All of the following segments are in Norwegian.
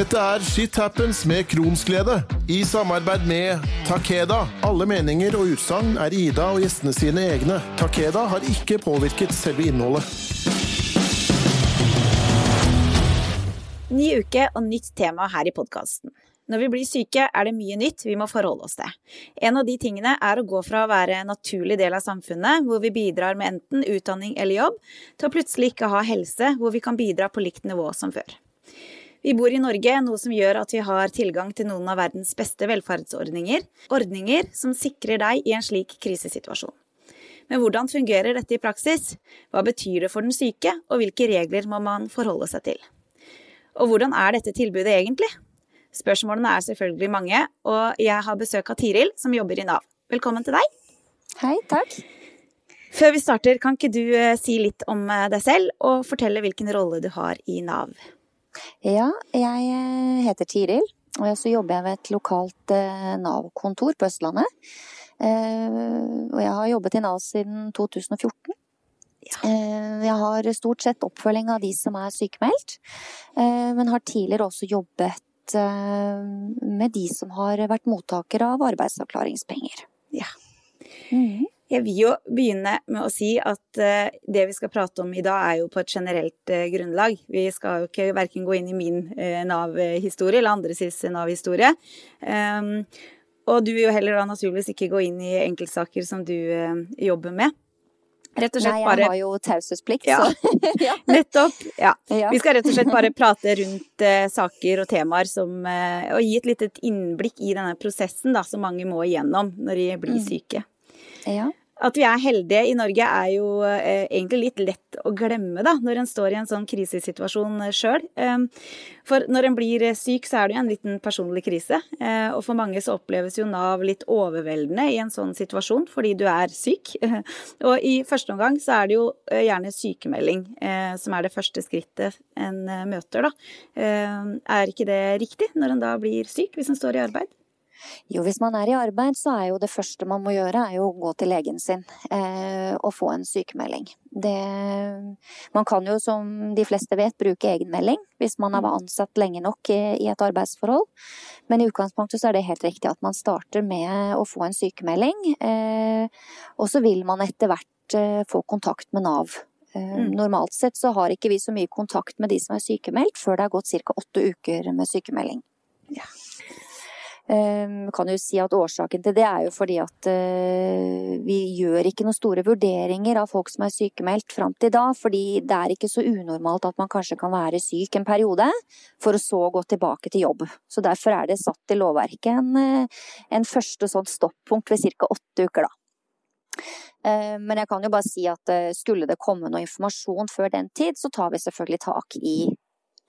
Dette er Shit Happens med Kronsglede, i samarbeid med Takeda. Alle meninger og utsagn er Ida og gjestene sine egne. Takeda har ikke påvirket selve innholdet. Ny uke og nytt tema her i podkasten. Når vi blir syke, er det mye nytt vi må forholde oss til. En av de tingene er å gå fra å være en naturlig del av samfunnet, hvor vi bidrar med enten utdanning eller jobb, til å plutselig ikke ha helse, hvor vi kan bidra på likt nivå som før. Vi bor i Norge, noe som gjør at vi har tilgang til noen av verdens beste velferdsordninger. Ordninger som sikrer deg i en slik krisesituasjon. Men hvordan fungerer dette i praksis? Hva betyr det for den syke, og hvilke regler må man forholde seg til? Og hvordan er dette tilbudet egentlig? Spørsmålene er selvfølgelig mange, og jeg har besøk av Tiril, som jobber i Nav. Velkommen til deg. Hei, takk. Før vi starter, kan ikke du eh, si litt om eh, deg selv, og fortelle hvilken rolle du har i Nav? Ja, jeg eh, heter Tiril, og så jobber jeg ved et lokalt eh, Nav-kontor på Østlandet. Eh, og jeg har jobbet i Nav siden 2014. Jeg har stort sett oppfølging av de som er sykemeldt, men har tidligere også jobbet med de som har vært mottakere av arbeidsavklaringspenger. Ja. Mm. Jeg vil jo begynne med å si at uh, det vi skal prate om i dag, er jo på et generelt uh, grunnlag. Vi skal jo ikke verken gå inn i min uh, Nav-historie eller andres Nav-historie. Um, og du vil jo heller da naturligvis ikke gå inn i enkeltsaker som du jobber med. Rett og slett Nei, jeg bare... har jo taushetsplikt, ja. så ja. Nettopp. Ja. ja. Vi skal rett og slett bare prate rundt saker og temaer som Og gi et lite innblikk i denne prosessen da, som mange må igjennom når de blir mm. syke. Ja. At vi er heldige i Norge er jo eh, egentlig litt lett å glemme da, når en står i en sånn krisesituasjon eh, sjøl. Eh, for når en blir eh, syk, så er det jo en liten personlig krise. Og for mange så oppleves jo Nav litt overveldende i en sånn situasjon fordi du er syk. og i første omgang så er det jo gjerne sykemelding som er det første skrittet en møter, da. er ikke det riktig når en da blir syk, hvis en står i arbeid? Jo, hvis man er i arbeid, så er jo det første man må gjøre, er jo å gå til legen sin eh, og få en sykemelding. Det, man kan jo, som de fleste vet, bruke egenmelding hvis man har vært ansatt lenge nok i, i, et arbeidsforhold. Men i utgangspunktet så er det helt riktig at man starter med å få en sykemelding. Eh, og så vil man etter hvert eh, få kontakt med Nav. Eh, mm. Normalt sett så har ikke vi så mye kontakt med de som er sykemeldt, før det har gått ca. åtte uker med sykemelding. Ja. Um, kan jo si at Årsaken til det er jo fordi at uh, vi gjør ikke noen store vurderinger av folk som er sykemeldt fram til da, fordi det er ikke så unormalt at man kanskje kan være syk en periode, for å så gå tilbake til jobb. Så Derfor er det satt i lovverket en, uh, en første sånn stoppunkt ved ca. åtte uker, da. Uh, men jeg kan jo bare si at skulle det komme noe informasjon før den tid, så tar vi selvfølgelig tak i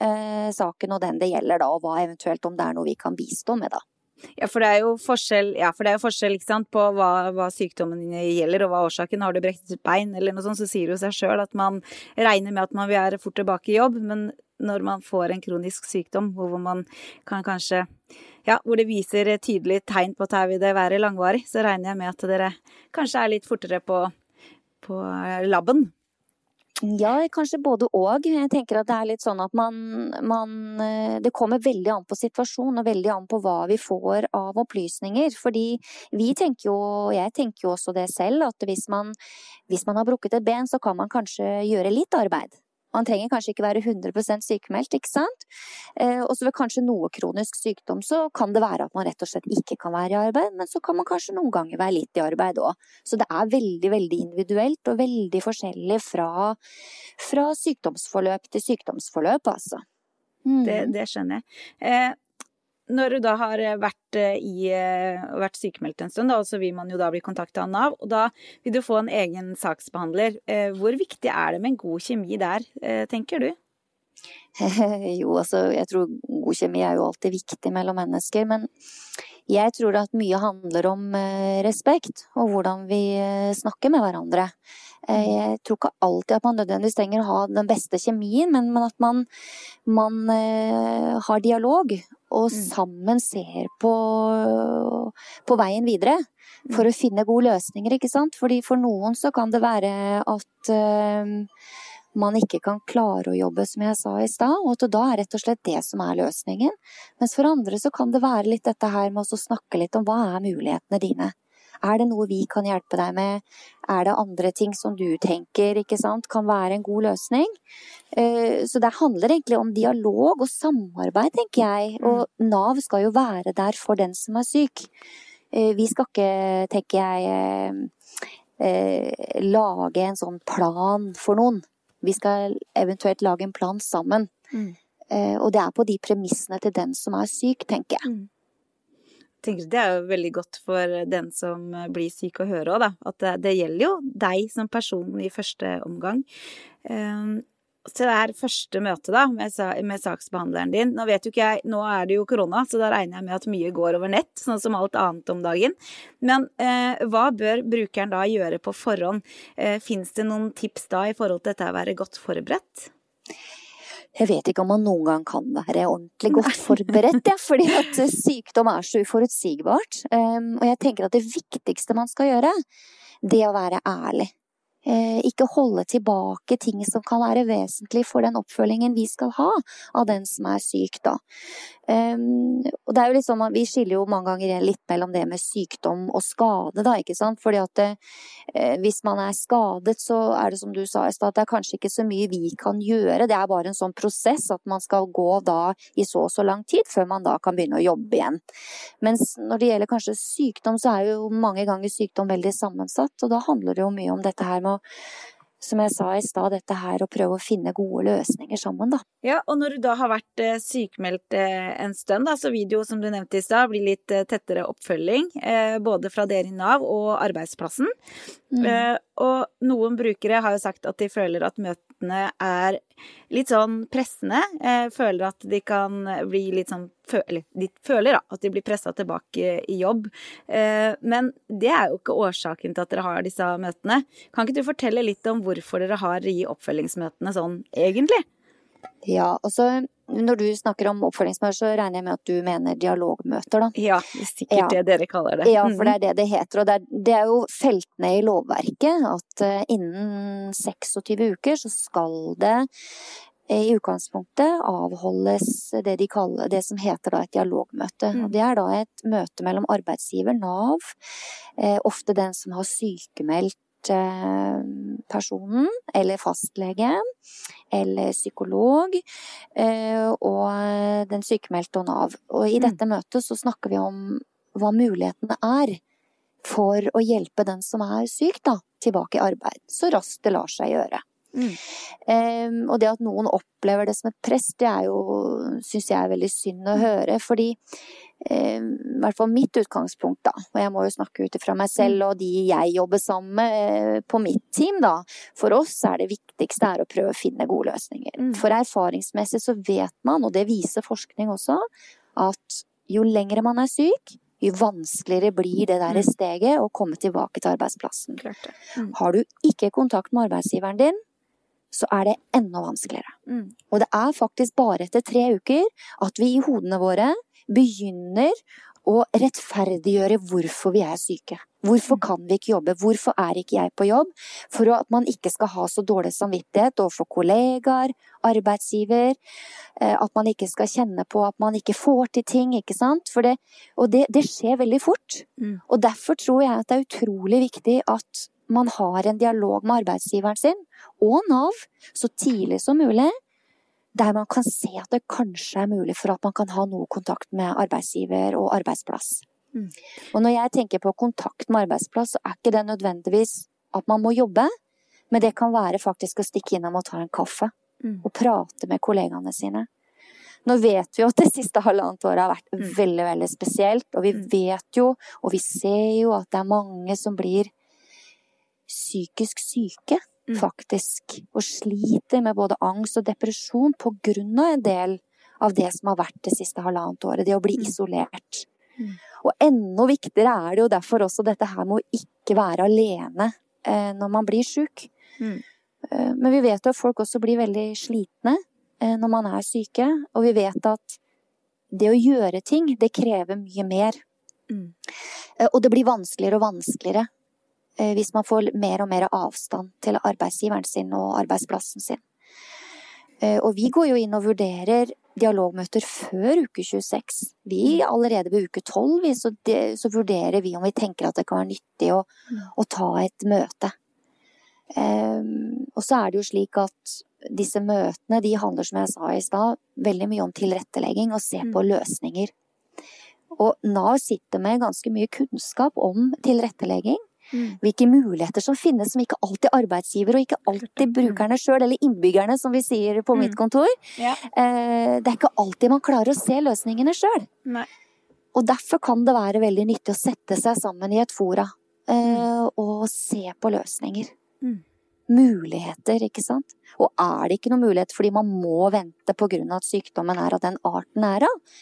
saken og den det gjelder da, og hva eventuelt om det er noe vi kan bistå med, da. Ja, for det er jo forskjell, ja, jo forskjell sant, på hva, hva, sykdommen gjelder og hva årsaken. Har du brekt et bein eller noe sånt, så sier det jo seg sjøl at man regner med at man vil være fort tilbake i jobb. Men når man får en kronisk sykdom hvor man kan kanskje ja, hvor det viser tydelig tegn på at her vil det være langvarig, så regner jeg med at dere kanskje er litt fortere på, på laben. Ja, kanskje både og. Jeg tenker at det er litt sånn at man, man, eh, Det kommer veldig an på situasjonen og veldig an på hva vi får av opplysninger. Fordi vi tenker jo, og jeg tenker jo også det selv, at hvis man, hvis man har brukket et ben, så kan man kanskje gjøre litt arbeid. Man trenger kanskje ikke være 100% sykemeldt, ikke sant. Eh, og så ved kanskje noe kronisk sykdom så kan det være at man rett og slett ikke kan være i arbeid, men så kan man kanskje noen ganger være litt i arbeid òg. Så det er veldig, veldig individuelt og veldig forskjellig fra, fra sykdomsforløp til sykdomsforløp, altså. Mm. Det, det, skjønner jeg. Eh, når du da har vært, eh, i, eh, vært sykemeldt en stund, da, så vil man jo da bli kontakta av Nav, og da vil du få en egen saksbehandler. Eh, hvor viktig er det med en god kjemi der, tenker du? jo, altså, jeg tror god kjemi er jo alltid viktig mellom mennesker, men jeg tror at mye handler om respekt og hvordan vi snakker med hverandre. Mm. Jeg tror ikke alltid at man nødvendigvis trenger å ha den beste kjemien, men at man, man har dialog og mm. sammen ser på, på veien videre. For å finne gode løsninger, ikke sant. Fordi for noen så kan det være at, man ikke kan klare å jobbe, som jeg sa i stad, og at da er rett og slett det som er løsningen. Mens for andre så kan det være litt dette her med å snakke litt om hva er mulighetene dine. Er det noe vi kan hjelpe deg med? Er det andre ting som du tenker ikke sant, kan være en god løsning? Eh, så det handler egentlig om dialog og samarbeid, tenker jeg. Mm. Og Nav skal jo være der for den som er syk. Eh, vi skal ikke, tenker jeg, eh, lage en sånn plan for noen. Vi skal eventuelt lage en plan sammen. Mm. Eh, og det er på de premissene til den som er syk, tenker jeg. Mm. tenker Det er jo veldig godt for den som blir syk å høre òg, da. At det, det, gjelder jo deg som person i første omgang. Um, til det her første møtet da, med, med, saksbehandleren din. Nå vet jo ikke jeg, nå er det jo korona, så da regner jeg med at mye går over nett, sånn som alt annet om dagen. Men eh, hva bør brukeren da gjøre på forhånd? Eh, Fins det noen tips da i forhold til dette å være godt forberedt? Jeg vet ikke om man noen gang kan være ordentlig godt forberedt, ja, fordi at sykdom er så uforutsigbart. Um, og jeg tenker at det viktigste man skal gjøre, det er å være ærlig. Eh, ikke holde tilbake ting som kan være vesentlig for den oppfølgingen vi skal ha av den som er syk, da. Um, og det er jo litt sånn at Vi skiller jo mange ganger litt mellom det med sykdom og skade, da, ikke sant. Fordi at eh, hvis man er skadet, så er det som du sa i stad, at det er kanskje ikke så mye vi kan gjøre. Det er bare en sånn prosess at man skal gå da i så og så lang tid før man da kan begynne å jobbe igjen. Mens når det gjelder kanskje sykdom, så er jo mange ganger sykdom veldig sammensatt. Og da handler det jo mye om dette her med å som jeg sa i stad, dette her å prøve å finne gode løsninger sammen, da. Ja, og når du da har vært eh, sykemeldt eh, en stund, da, så video som du nevnte i stad, blir litt eh, tettere oppfølging, både fra dere i Nav og arbeidsplassen. Mm. Og noen brukere har jo sagt at de føler at møtene er litt sånn pressende. Føler at de kan bli litt sånn Eller de føler da, at de blir pressa tilbake i jobb. Men det er jo ikke årsaken til at dere har disse møtene. Kan ikke du fortelle litt om hvorfor dere har de oppfølgingsmøtene sånn egentlig? Ja, altså når du snakker om oppfølgingsmøter, så regner jeg med at du mener dialogmøter, da? Ja, det er sikkert ja. det dere kaller det. Ja, for det er det det heter. Og det er, det er jo feltene i lovverket at uh, innen 26 uker så skal det eh, i utgangspunktet avholdes det de kaller det som heter et dialogmøte. Mm. Det er da et møte mellom arbeidsgiver, Nav, eh, ofte den som har sykemeldt Eh, personen, eller fastlege, eller psykolog, eh, og den sykemeldte og Nav. Og i mm. dette møtet så snakker vi om hva mulighetene er for å hjelpe den som er syk, da, tilbake i arbeid. Så raskt det lar seg gjøre. Mm. Um, og det at noen opplever det som et press, det er jo, syns jeg er veldig synd å høre. Fordi um, i hvert fall mitt utgangspunkt, da, og jeg må jo snakke ut ifra meg selv og de jeg jobber sammen med uh, på mitt team, da. For oss er det viktigste er å prøve å finne gode løsninger. Mm. For erfaringsmessig så vet man, og det viser forskning også, at jo lengre man er syk, jo vanskeligere blir det der mm. steget å komme tilbake til arbeidsplassen. Mm. Har du ikke kontakt med arbeidsgiveren din, så er det enda vanskeligere. Mm. Og det er faktisk bare etter tre uker at vi i hodene våre begynner å rettferdiggjøre hvorfor vi er syke. Hvorfor mm. kan vi ikke jobbe? Hvorfor er ikke jeg på jobb? For at man ikke skal ha så dårlig samvittighet overfor kollegaer, arbeidsgiver. Eh, at man ikke skal kjenne på at man ikke får til ting, ikke sant. Det, og det, det, skjer veldig fort. Mm. Og derfor tror jeg at det er utrolig viktig at man har en dialog med arbeidsgiveren sin og Nav så tidlig som mulig, der man kan se at det kanskje er mulig for at man kan ha noe kontakt med arbeidsgiver og arbeidsplass. Mm. Og når jeg tenker på kontakt med arbeidsplass, så er ikke det nødvendigvis at man må jobbe, men det kan være faktisk å stikke innom og ta en kaffe. Mm. Og prate med kollegaene sine. Nå vet vi jo at det siste halvannet året har vært mm. veldig, veldig spesielt. Og vi mm. vet jo, og vi ser jo at det er mange som blir psykisk syke, mm. faktisk. Og sliter med både angst og depresjon på grunn av en del av det som har vært det siste halvannet året. Det å bli mm. isolert. Mm. Og enda viktigere er det jo derfor også dette her med å ikke være alene eh, når man blir sjuk. Mm. Eh, men vi vet jo at folk også blir veldig slitne eh, når man er syke. Og vi vet at det å gjøre ting, det krever mye mer. Mm. Eh, og det blir vanskeligere og vanskeligere. Eh, hvis man får mer og mer avstand til arbeidsgiveren sin og arbeidsplassen sin. Eh, og vi går jo inn og vurderer dialogmøter før uke 26. Vi allerede ved uke 12 så, så, vurderer vi om vi tenker at det kan være nyttig å, mm. å ta et møte. Um, og så er det jo slik at disse møtene de handler, som jeg sa i stad, veldig mye om tilrettelegging og se på mm. løsninger. Og Nav sitter med ganske mye kunnskap om tilrettelegging. Mm. Hvilke muligheter som finnes som ikke alltid arbeidsgiver og ikke alltid mm. brukerne sjøl, eller innbyggerne, som vi sier på mm. mitt kontor. Ja. Eh, det er ikke alltid man klarer å se løsningene sjøl. Og derfor kan det være veldig nyttig å sette seg sammen i et fora eh, mm. og se på løsninger. Mm. Muligheter, ikke sant. Og er det ikke noen mulighet fordi man må vente av at sykdommen er av den arten er av,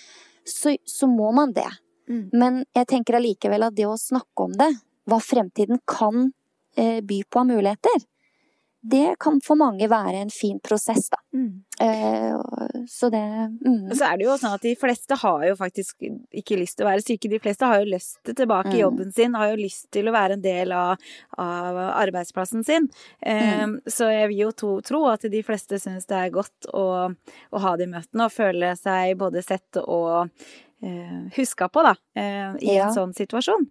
så, så må man det. Mm. Men jeg tenker allikevel at det å snakke om det, hva fremtiden kan eh, by på av muligheter, det kan for mange være en fin prosess, da. Mm. Eh, så det mm. Så er det jo sånn at de fleste har jo faktisk ikke lyst til å være syke. De fleste har jo lyst til tilbake i mm. jobben sin, har jo lyst til å være en del av, av arbeidsplassen sin. Eh, mm. så jeg vil jo to, tro at de fleste syns det er godt å, å ha de møtene og føle seg både sett og eh, huska på, da, eh, i ja. en sånn situasjon.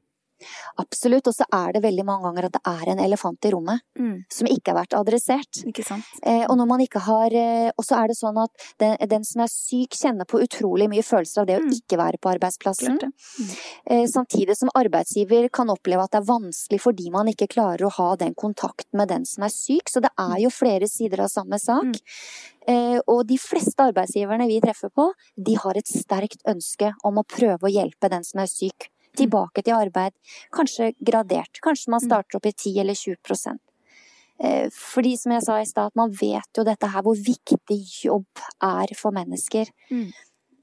Absolutt. Og så er det veldig mange ganger at det er en elefant i rommet mm. som ikke har vært adressert. Ikke sant. Eh, og når man ikke har eh, Og så er det sånn at den, den, som er syk, kjenner på utrolig mye følelser av det mm. å ikke være på arbeidsplassen. Mm. Eh, samtidig som arbeidsgiver kan oppleve at det er vanskelig fordi man ikke klarer å ha den kontakten med den som er syk. Så det er jo flere sider av samme sak. Mm. Eh, og de fleste arbeidsgiverne vi treffer på, de har et sterkt ønske om å prøve å hjelpe den som er syk tilbake til arbeid. Kanskje gradert. Kanskje man mm. starter opp i 10 eller 20% eh, fordi som jeg sa i stad, man vet jo dette her hvor viktig jobb er for mennesker. Mm.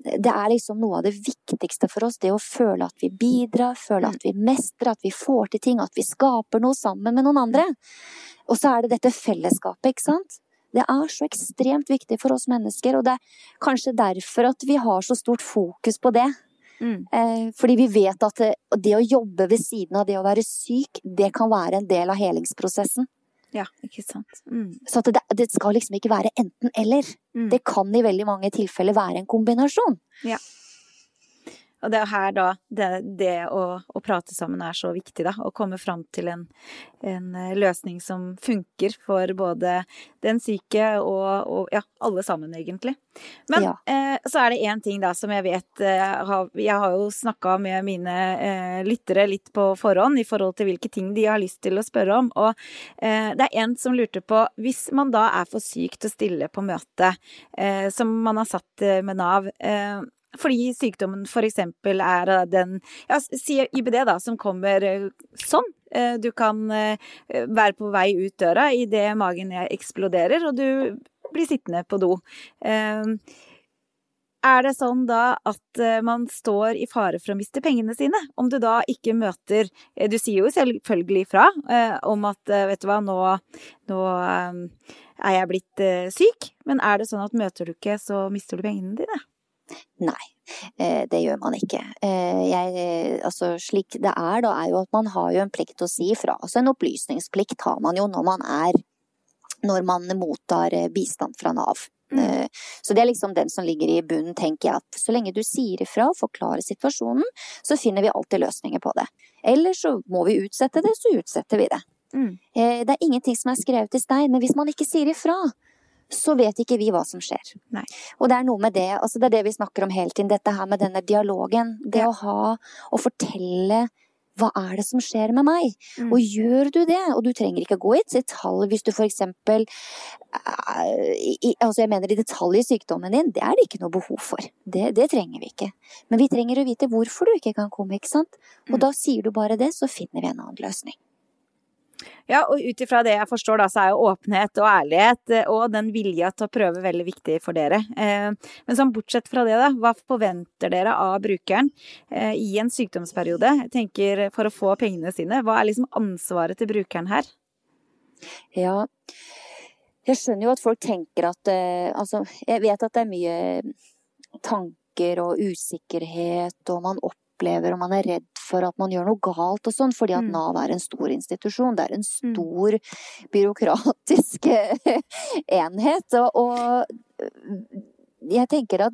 Det er liksom noe av det viktigste for oss, det å føle at vi bidrar, føle at mm. vi mestrer, at vi får til ting, at vi skaper noe sammen med noen andre. Og så er det dette fellesskapet, ikke sant. Det er så ekstremt viktig for oss mennesker, og det er kanskje derfor at vi har så stort fokus på det. Mm. Eh, fordi vi vet at det, det, å jobbe ved siden av det å være syk, det kan være en del av helingsprosessen. Ja, ikke sant. Mm. Så det, det, skal liksom ikke være enten-eller. Mm. Det kan i veldig mange tilfeller være en kombinasjon. Ja. Og det er her da det, det å, å, prate sammen er så viktig, da. Å komme fram til en, en eh, løsning som funker for både den syke og, og ja, alle sammen, egentlig. Men ja. eh, så er det én ting da som jeg vet eh, har, Jeg har jo snakka med mine eh, lyttere litt på forhånd i forhold til hvilke ting de har lyst til å spørre om. Og eh, det er en som lurte på Hvis man da er for syk til å stille på møte, eh, som man har satt med Nav fordi sykdommen f.eks. er den ja, si IBD, da, som kommer eh, sånn. Eh, du kan eh, være på vei ut døra idet magen eksploderer, og du blir sittende på do. Er det sånn da at man står i fare for å miste pengene sine? Om du da ikke møter Du sier jo selvfølgelig fra om at vet du hva, nå, nå er jeg blitt syk, men er det sånn at møter du ikke, så mister du pengene dine? Nei, eh, det gjør man ikke. Eh, jeg, altså, slik det er, da, er jo at man har jo en plikt til å si ifra. Altså en opplysningsplikt har man jo når man er Når man mottar eh, bistand fra Nav. Mm. Så det er liksom den som ligger i bunnen, tenker jeg. At så lenge du sier ifra og forklarer situasjonen, så finner vi alltid løsninger på det. Eller så må vi utsette det, så utsetter vi det. Mm. Det er ingenting som er skrevet i stein, men hvis man ikke sier ifra, så vet ikke vi hva som skjer. Nei. Og det er noe med det, altså det er det vi snakker om hele tiden, dette her med denne dialogen. Det ja. å ha, å fortelle hva er det som skjer med meg? Mm. Og gjør du det, og du trenger ikke gå i detalj hvis du for eksempel Altså jeg mener i detalj i sykdommen din, det er det ikke noe behov for. Det, det, trenger vi ikke. Men vi trenger å vite hvorfor du ikke kan komme, ikke sant? Og mm. da sier du bare det, så finner vi en annen løsning. Ja, og ut ifra det jeg forstår, da, så er jo åpenhet og ærlighet eh, og den vilja til å prøve veldig viktig for dere. Eh, men sånn bortsett fra det, da, hva forventer dere av brukeren eh, i en sykdomsperiode? Jeg tenker for å få pengene sine. Hva er liksom ansvaret til brukeren her? Ja, jeg skjønner jo at folk tenker at Altså, jeg vet at det er mye tanker og usikkerhet, og man opplever opplever og man er redd for at man gjør noe galt og sånn, fordi at Mm. Nav er en stor institusjon. Det er en stor byråkratisk enhet. Og, og jeg tenker at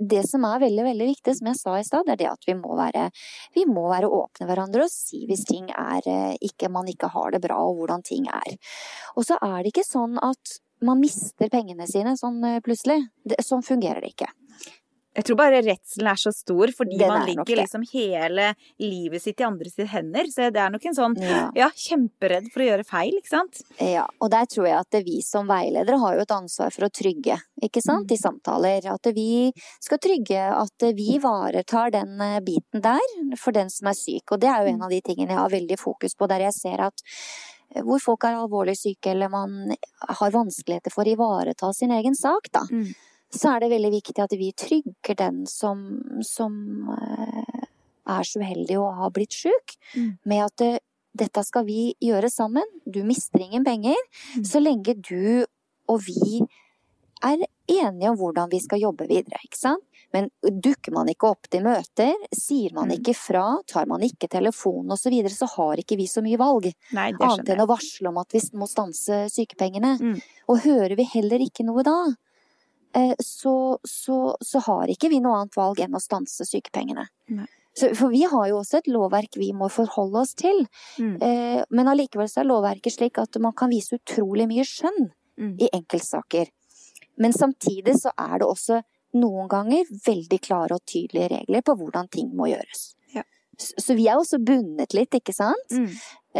det som er veldig, veldig viktig, som jeg sa i stad, er det at vi må være, vi må være åpne hverandre og si hvis ting er eh, ikke, man ikke har det bra, og hvordan ting er. Og så er det ikke sånn at man mister pengene sine sånn eh, plutselig. Det, sånn fungerer det ikke. Jeg tror bare redselen er så stor, fordi Den man er ligger liksom hele livet sitt i andres hender. Så det er nok en sånn Ja. ja, kjemperedd for å gjøre feil, ikke sant? Ja, og der tror jeg at vi som veiledere har jo et ansvar for å trygge, ikke sant, i samtaler. At vi skal trygge at vi ivaretar den eh, biten der for den som er syk. Og det er jo en av de tingene jeg har veldig fokus på, der jeg ser at eh, hvor folk er alvorlig syke eller man har vanskeligheter for å ivareta sin egen sak, da. Mm. Så er det veldig viktig at vi trygger den som, som eh, er så uheldig å ha blitt sjuk, Mm. med at det, dette skal vi gjøre sammen. Du mister ingen penger, Mm. så lenge du og vi er enige om hvordan vi skal jobbe videre, ikke sant? Men dukker man ikke opp til møter, sier man Mm. ikke fra, tar man ikke telefonen osv., så, videre, så har ikke vi så mye valg. Nei, Annet enn å varsle om at vi må stanse sykepengene. Mm. Og hører vi heller ikke noe da, eh, så, så, så har ikke vi noe annet valg enn å stanse sykepengene. Nei. Så, for vi har jo også et lovverk vi må forholde oss til. Mm. Eh, men allikevel så er lovverket slik at man kan vise utrolig mye skjønn Mm. i enkeltsaker. Men samtidig så er det også noen ganger veldig klare og tydelige regler på hvordan ting må gjøres. Ja. Så, så vi er også bundet litt, ikke sant? Mm.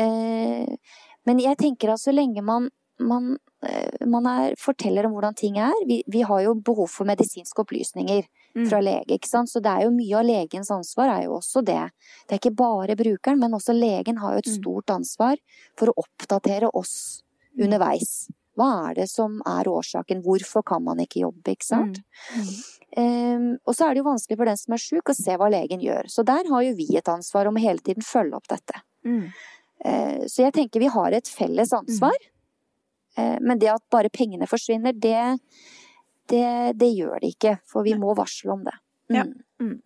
Eh, men jeg tenker at så lenge man, man, eh, man er, forteller om hvordan ting er vi, vi har jo behov for medisinske opplysninger Mm. fra lege, ikke sant. Så det er jo mye av legens ansvar er jo også det. Det er ikke bare brukeren, men også legen har jo et Mm. stort ansvar for å oppdatere oss Mm. underveis. Hva er det som er årsaken? Hvorfor kan man ikke jobbe, ikke sant? Eh, og så er det jo vanskelig for den som er sjuk å se hva legen gjør. Så der har jo vi et ansvar om å hele tiden følge opp dette. Mm. Uh, Så jeg tenker vi har et felles ansvar. Eh, Men det at bare pengene forsvinner, det, det, det gjør det ikke. For vi må varsle om det. Ja. Mm.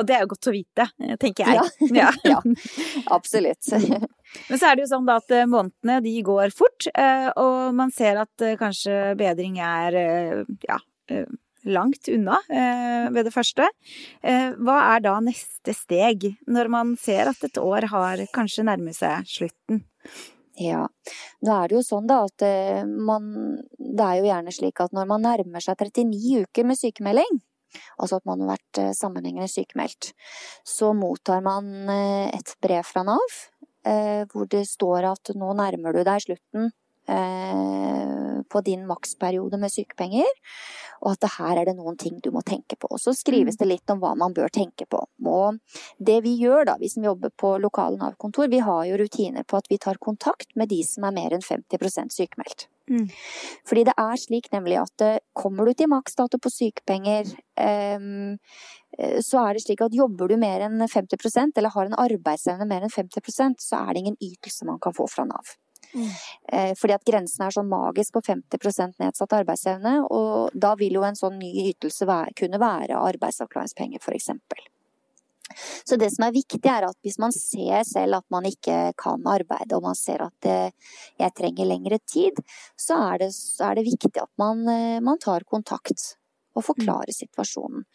Og det er jo godt å vite, eh, tenker jeg. Ja. Ja. Absolutt. Men så er det jo sånn da at eh, månedene de går fort, og man ser at kanskje bedring er ja, langt unna ved det første. Hva er da neste steg, når man ser at et år har kanskje nærmet seg slutten? Ja. Nå er det jo sånn da at eh, man Det er jo gjerne slik at når man nærmer seg 39 uker med sykemelding, altså at man har vært eh, sammenhengende sykemeldt, så mottar man eh, et brev fra Nav hvor det står at nå nærmer du deg slutten på din maksperiode med sykepenger, og at her er det noen ting du må tenke på. Og så skrives det litt om hva man bør tenke på. Og det vi gjør da, vi som jobber på lokale Nav-kontor, vi har jo rutiner på at vi tar kontakt med de som er mer enn 50 sykemeldt. Mm. Fordi det er slik nemlig at eh, kommer du til maksdato på sykepenger, eh, så er det slik at jobber du mer enn 50% eller har en arbeidsevne mer enn 50% så er det ingen ytelse man kan få fra Nav. Mm. Eh, Fordi at grensen er sånn magisk på 50% nedsatt arbeidsevne, og da vil jo en sånn ny ytelse være, kunne være arbeidsavklaringspenger, eksempel. Så det som er viktig, er at hvis man ser selv at man ikke kan arbeide, og man ser at eh, jeg trenger lengre tid, så er det, så er det viktig at man, eh, man tar kontakt og forklarer situasjonen.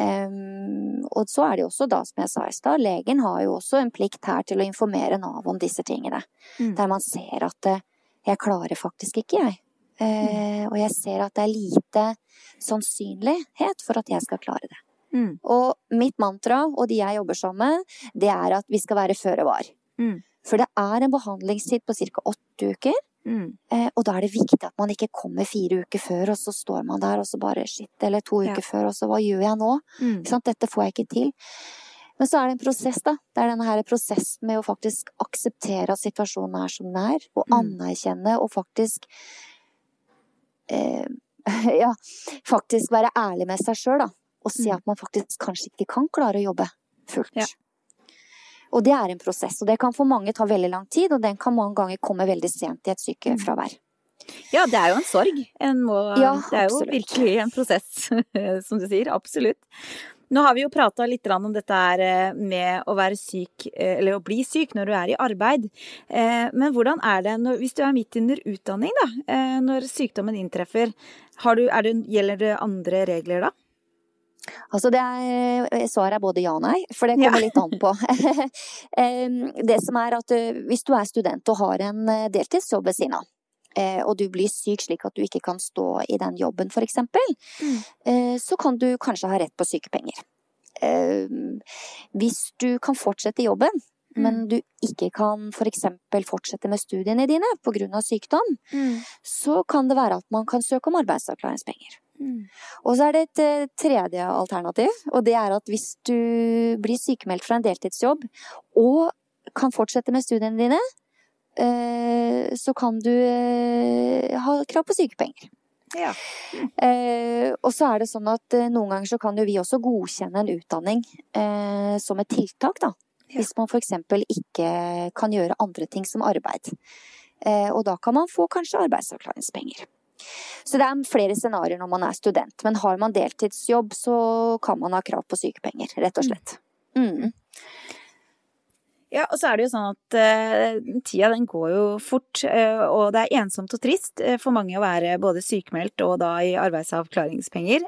Em, og så er det jo også da, som jeg sa i stad, legen har jo også en plikt her til å informere Nav om disse tingene. Mm. Der man ser at eh, jeg klarer faktisk ikke, jeg. Eh, og jeg ser at det er lite sannsynlighet for at jeg skal klare det. Mm. Og mitt mantra, og de jeg jobber sammen med, det er at vi skal være føre var. Mm. For det er en behandlingstid på ca. åtte uker. Mm. Eh, og da er det viktig at man ikke kommer fire uker før, og så står man der og så bare shit, eller to Ja. uker før, og så hva gjør jeg nå? Mm. Dette får jeg ikke til. Men så er det en prosess, da. Det er denne her prosessen med å faktisk akseptere at situasjonen er som den er, og Mm. anerkjenne og faktisk eh, Ja, faktisk være ærlig med seg sjøl, da. Og si Mm. at man faktisk kanskje ikke kan klare å jobbe fullt. Ja. Og det er en prosess, og det kan for mange ta veldig lang tid, og den kan mange ganger komme veldig sent i et sykefravær. Ja, det er jo en sorg. En må, Ja, det er jo absolutt. virkelig en prosess, som du sier. Absolutt. Nå har vi jo prata litt om dette med å være syk, eller å bli syk når du er i arbeid. Men hvordan er det når, hvis du er midt under utdanning, da? Når sykdommen inntreffer? Du, det, gjelder det andre regler da? Altså det er, svaret er både ja og nei, for det kommer ja. litt an på. det som er at hvis du er student og har en deltidsjobb ved siden av, Eh, og du blir syk slik at du ikke kan stå i den jobben, for eksempel, mm. Eh, så kan du kanskje ha rett på sykepenger. Eh, hvis du kan fortsette jobben, mm. men du ikke kan for eksempel fortsette med studiene dine av sykdom, mm. så kan det være at man kan søke om arbeidsavklaringspenger. Mm. Og så er det et tredje alternativ, og det er at hvis du blir sykemeldt fra en deltidsjobb og kan fortsette med studiene dine, Eh, så kan du eh, ha krav på sykepenger. Ja. Eh, og så er det sånn at noen ganger så kan jo vi også godkjenne en utdanning som et tiltak, da. Hvis man f.eks. ikke kan gjøre andre ting som arbeid. og da kan man få kanskje arbeidsavklaringspenger. Så det er flere scenarioer når man er student. Men har man deltidsjobb, så kan man ha krav på sykepenger, rett og slett. Mm. Ja, og så er det jo sånn at uh, tida den går jo fort, uh, og det er ensomt og trist uh, for mange å være både sykemeldt og da i arbeidsavklaringspenger.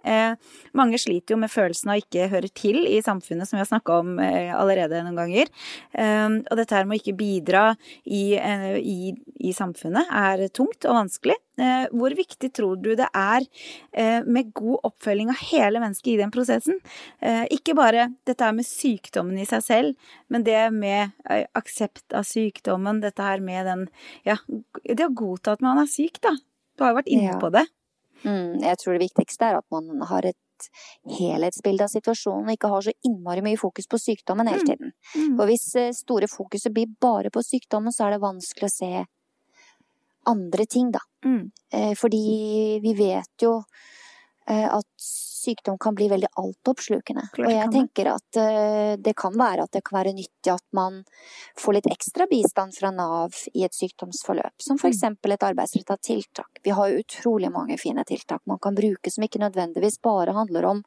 mange sliter jo med følelsen av ikke høre til i samfunnet, som vi har snakka om allerede noen ganger. og dette her med å ikke bidra i, i, i samfunnet er tungt og vanskelig. Eh, hvor viktig tror du det er eh, med god oppfølging av hele mennesket i den prosessen? Eh, ikke bare dette med sykdommen i seg selv, men det med aksept av sykdommen, dette her med den Ja, det å godta at man er syk, da. Du har jo vært inne ja. på det. Mm, jeg tror det viktigste er at man har et helhetsbilde av situasjonen og ikke har så innmari mye fokus på sykdommen hele mm. tiden. Mm. For hvis store fokuset blir bare på sykdommen, så er det vanskelig å se andre ting, da. Mm. Eh, fordi vi vet jo eh, at sykdom kan bli veldig altoppslukende. Og jeg tenker at eh, det kan være at det kan være nyttig at man får litt ekstra bistand fra Nav i et sykdomsforløp, som for mm. et arbeidsretta tiltak. Vi har jo utrolig mange fine tiltak man kan bruke som ikke nødvendigvis bare handler om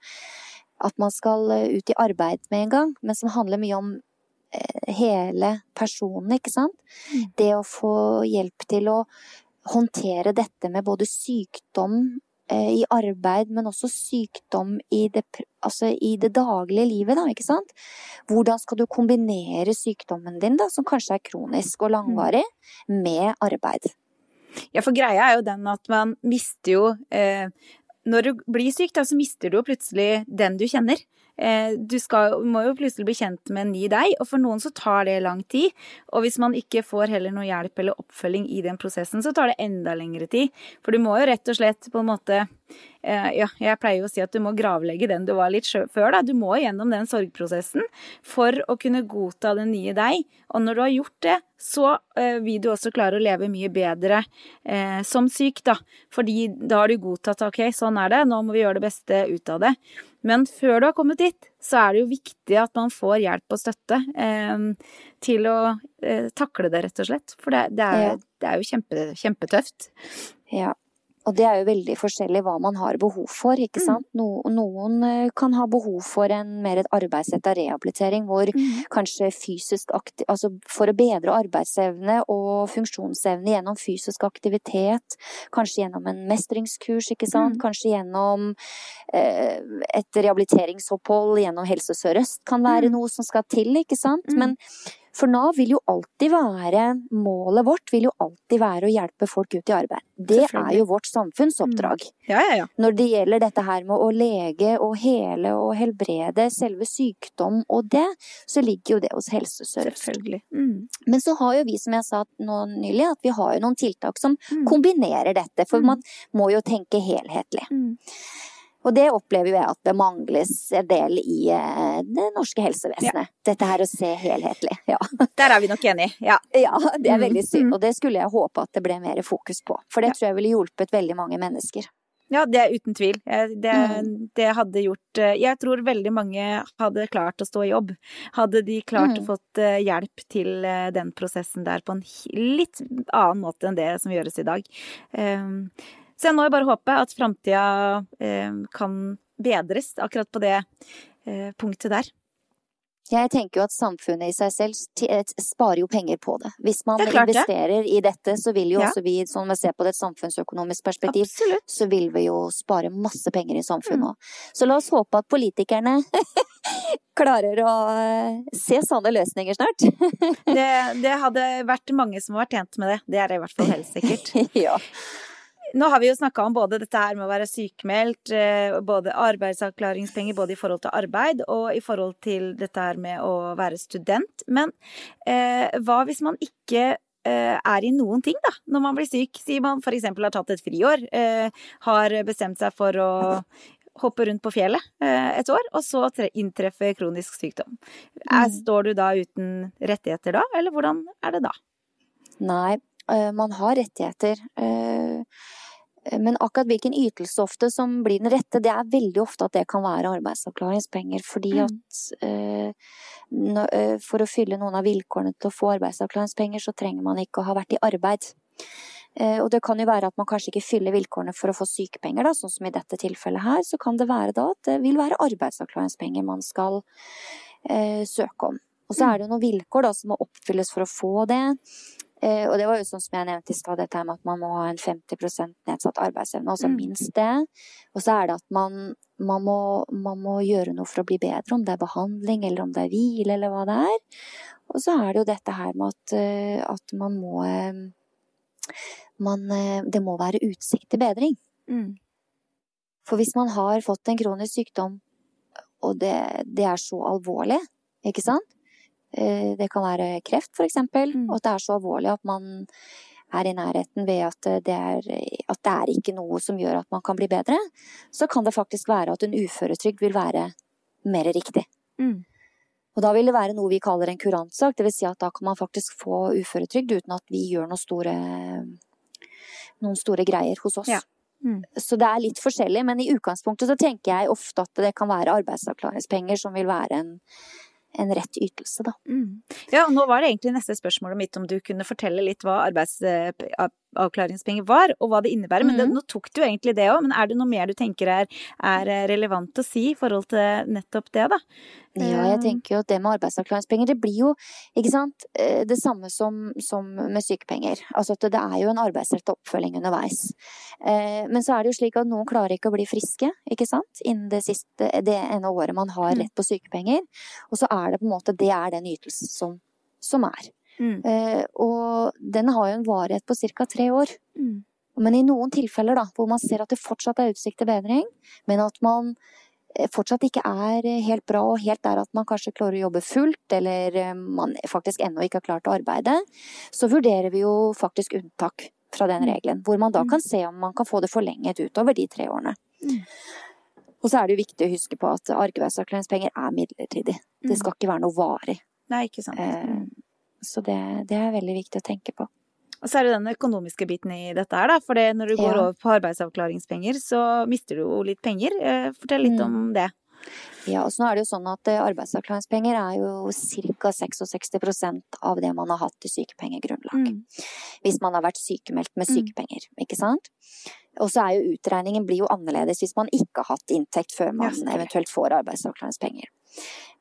at man skal ut i arbeid med en gang, men som handler mye om hele personen, ikke sant. Mm. Det å få hjelp til å håndtere dette med både sykdom eh, i arbeid, men også sykdom i det, altså i det daglige livet, da, ikke sant. Hvordan skal du kombinere sykdommen din, da, som kanskje er kronisk og langvarig, med arbeid? Ja, for greia er jo den at man mister jo eh, Når du blir syk, da, så mister du plutselig den du kjenner. Eh, du skal, må jo plutselig bli kjent med en ny deg, og for noen så tar det lang tid. Og hvis man ikke får heller noe hjelp eller oppfølging i den prosessen, så tar det enda lengre tid. For du må jo rett og slett på en måte eh, Ja, jeg pleier jo å si at du må gravlegge den du var litt før, da. Du må gjennom den sorgprosessen for å kunne godta den nye deg. Og når du har gjort det, så eh, vil du også klare å leve mye bedre eh, som syk, da. Fordi da har du godtatt ok, sånn er det, nå må vi gjøre det beste ut av det. Men før du har kommet dit, så er det jo viktig at man får hjelp og støtte eh, til å eh, takle det, rett og slett. For det, det, er, ja. det er, jo kjempe, kjempetøft. Ja, og det er jo veldig forskjellig hva man har behov for, ikke mm. sant. No, noen eh, kan ha behov for en mer et arbeidsretta rehabilitering, hvor mm. kanskje fysisk aktiv... Altså for å bedre arbeidsevne og funksjonsevne gjennom fysisk aktivitet, kanskje gjennom en mestringskurs, ikke sant. Mm. Kanskje gjennom eh, et rehabiliteringsopphold gjennom Helse Sør-Øst kan være mm. noe som skal til, ikke sant. Mm. Men for Nav vil jo alltid være Målet vårt vil jo alltid være å hjelpe folk ut i arbeid. Det er jo vårt samfunnsoppdrag. Mm. Ja, ja, ja. Når det gjelder dette her med å lege og hele og helbrede selve sykdom og det, så ligger jo det hos Helse Sør-Øst. Mm. Men så har jo vi, som jeg sa nå nylig, at vi har jo noen tiltak som mm. kombinerer dette. For mm. man må jo tenke helhetlig. Og det opplever jeg at det mangles en del i eh, det norske helsevesenet. Ja. Dette her å se helhetlig. Ja. Der er vi nok enige. Ja. ja, det er veldig synd. Mm. Og det skulle jeg håpe at det ble mer fokus på. For det tror jeg ville hjulpet veldig mange mennesker. Ja, det er uten tvil. Det, mm. det, hadde gjort eh, Jeg tror veldig mange hadde klart å stå i jobb. Hadde de klart mm. å fått eh, hjelp til den prosessen der på en litt annen måte enn det som gjøres i dag. Så jeg må jo bare håpe at framtida eh, kan bedres akkurat på det eh, punktet der. Jeg tenker jo at samfunnet i seg selv sparer jo penger på det. Hvis man det investerer det. i dette, så vil jo ja. også vi, sånn vi ser på det et samfunnsøkonomisk perspektiv, Absolutt. så vil vi jo spare masse penger i samfunnet òg. Mm. Så la oss håpe at politikerne klarer å eh, se sånne løsninger snart. det, det, hadde vært mange som vært tjent med det. Det er i hvert fall helt sikkert. ja. Nå har vi jo snakka om både dette her med å være sykemeldt, eh, både arbeidsavklaringspenger både i forhold til arbeid og i forhold til dette her med å være student. Men eh, hva hvis man ikke eh, er i noen ting, da, når man blir syk? Sier man f.eks. har tatt et friår, eh, har bestemt seg for å hoppe rundt på fjellet eh, et år, og så inntreffer kronisk sykdom. Er, mm. står du da uten rettigheter da, eller hvordan er det da? Nei, man har rettigheter. Men akkurat hvilken ytelse ofte som blir den rette, det er veldig ofte at det kan være arbeidsavklaringspenger. Fordi mm. at for å fylle noen av vilkårene til å få arbeidsavklaringspenger, så trenger man ikke å ha vært i arbeid. Og det kan jo være at man kanskje ikke fyller vilkårene for å få sykepenger, da, sånn som i dette tilfellet her. Så kan det være da at det vil være arbeidsavklaringspenger man skal eh, søke om. Og så er det noen vilkår da som må oppfylles for å få det. Eh, og det var jo sånn som jeg nevnte i stad, dette med at man må ha en 50% nedsatt arbeidsevne, altså minst det. Og så er det at man, man, må, man, må, gjøre noe for å bli bedre, om det er behandling eller om det er hvile eller hva det er. Og så er det jo dette her med at, eh, at man må eh, man, Det må være utsikt til bedring. Mm. For hvis man har fått en kronisk sykdom, og det, det er så alvorlig, ikke sant, det kan være kreft, eksempel, mm. og at det er så alvorlig at man er i nærheten ved at det, er, at det er ikke noe som gjør at man kan bli bedre, så kan det faktisk være at en uføretrygd vil være mer riktig. Mm. Og da vil det være noe vi kaller en kurantsak, dvs. Si at da kan man faktisk få uføretrygd uten at vi gjør noen store, noen store greier hos oss. Ja. Mm. Så det er litt forskjellig, men i utgangspunktet så tenker jeg ofte at det kan være arbeidsavklaringspenger som vil være en, en rett ytelse, da. Mm. Ja, og nå var det egentlig neste spørsmålet mitt om du kunne fortelle litt hva arbeidsavklaringspenger var, og hva det innebærer. Men det, mm. nå tok du egentlig det òg, men er det noe mer du tenker er, er, relevant å si i forhold til nettopp det, da? Ja, jeg eh. tenker jo at det med arbeidsavklaringspenger, det blir jo ikke sant, eh, det samme som, som med sykepenger. Altså at det er jo en arbeidsrettet oppfølging underveis. Eh, men så er det jo slik at noen klarer ikke å bli friske, ikke sant, innen det siste, det ene året man har mm. rett på sykepenger. Og så er det på en måte, det er den ytelsen som, som er. Mm. Og den har jo en varighet på ca. tre år. Mm. Men i noen tilfeller da, hvor man ser at det fortsatt er utsikt til bedring, men at man Eh, fortsatt ikke er eh, helt bra, og helt der at man kanskje klarer å jobbe fullt, eller eh, man faktisk ennå ikke har klart å arbeide, så vurderer vi jo faktisk unntak fra den mm. regelen. Hvor man da mm. kan se om man kan få det forlenget utover de tre årene. Mm. Og så er det jo viktig å huske på at arbeidsavklaringspenger er midlertidig. Det skal ikke være noe varig. Nei, ikke sant. Så det, det er veldig viktig å tenke på. Og så er det den økonomiske biten i dette her, da. For når du går ja. over på arbeidsavklaringspenger, så mister du jo litt penger. Eh, fortell litt mm. om det. Ja, og så nå er det jo sånn at eh, arbeidsavklaringspenger er jo ca. 66% av det man har hatt i sykepengegrunnlag. Mm. Hvis man har vært sykemeldt med mm. sykepenger, ikke sant. Og så er jo utregningen blir jo annerledes hvis man ikke har hatt inntekt før man eventuelt får arbeidsavklaringspenger.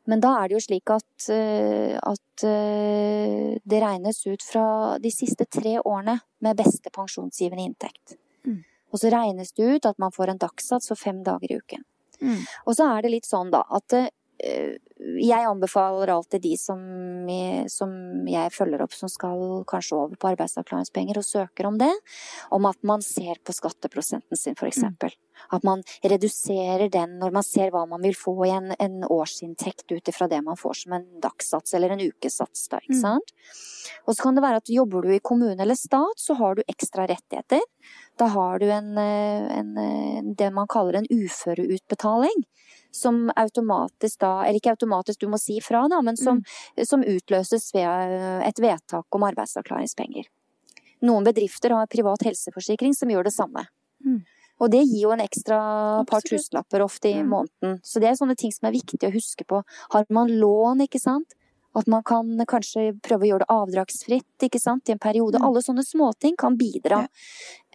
Men da er det jo slik at, eh, at, eh, det regnes ut fra de siste tre årene med beste pensjonsgivende inntekt. Mm. Og så regnes det ut at man får en dagssats for fem dager i uken. Mm. Og så er det litt sånn, da, at eh, jeg anbefaler alltid de som som jeg, følger opp som skal kanskje over på arbeidsavklaringspenger og søker om det, om at man ser på skatteprosenten sin, eksempel. Mm. At man reduserer den når man ser hva man vil få i en, en årsinntekt ut ifra det man får som en dagssats eller en ukesats, da, ikke mm. Og så kan det være at jobber du i kommune eller stat, så har du ekstra rettigheter. Da har du en, eh, en, eh, det man kaller en uføreutbetaling som automatisk da, eller ikke automatisk, du må si fra, da, men som, mm. som utløses ved eh, et vedtak om arbeidsavklaringspenger. Noen bedrifter har privat helseforsikring som gjør det samme. Mm. Og det gir jo en ekstra par tusenlapper ofte i mm. måneden. Så det er sånne ting som er viktig å huske på. Har man lån, ikke sant, at man kan kanskje prøve å gjøre det avdragsfritt ikke sant, i en periode. Mm. Alle sånne småting kan bidra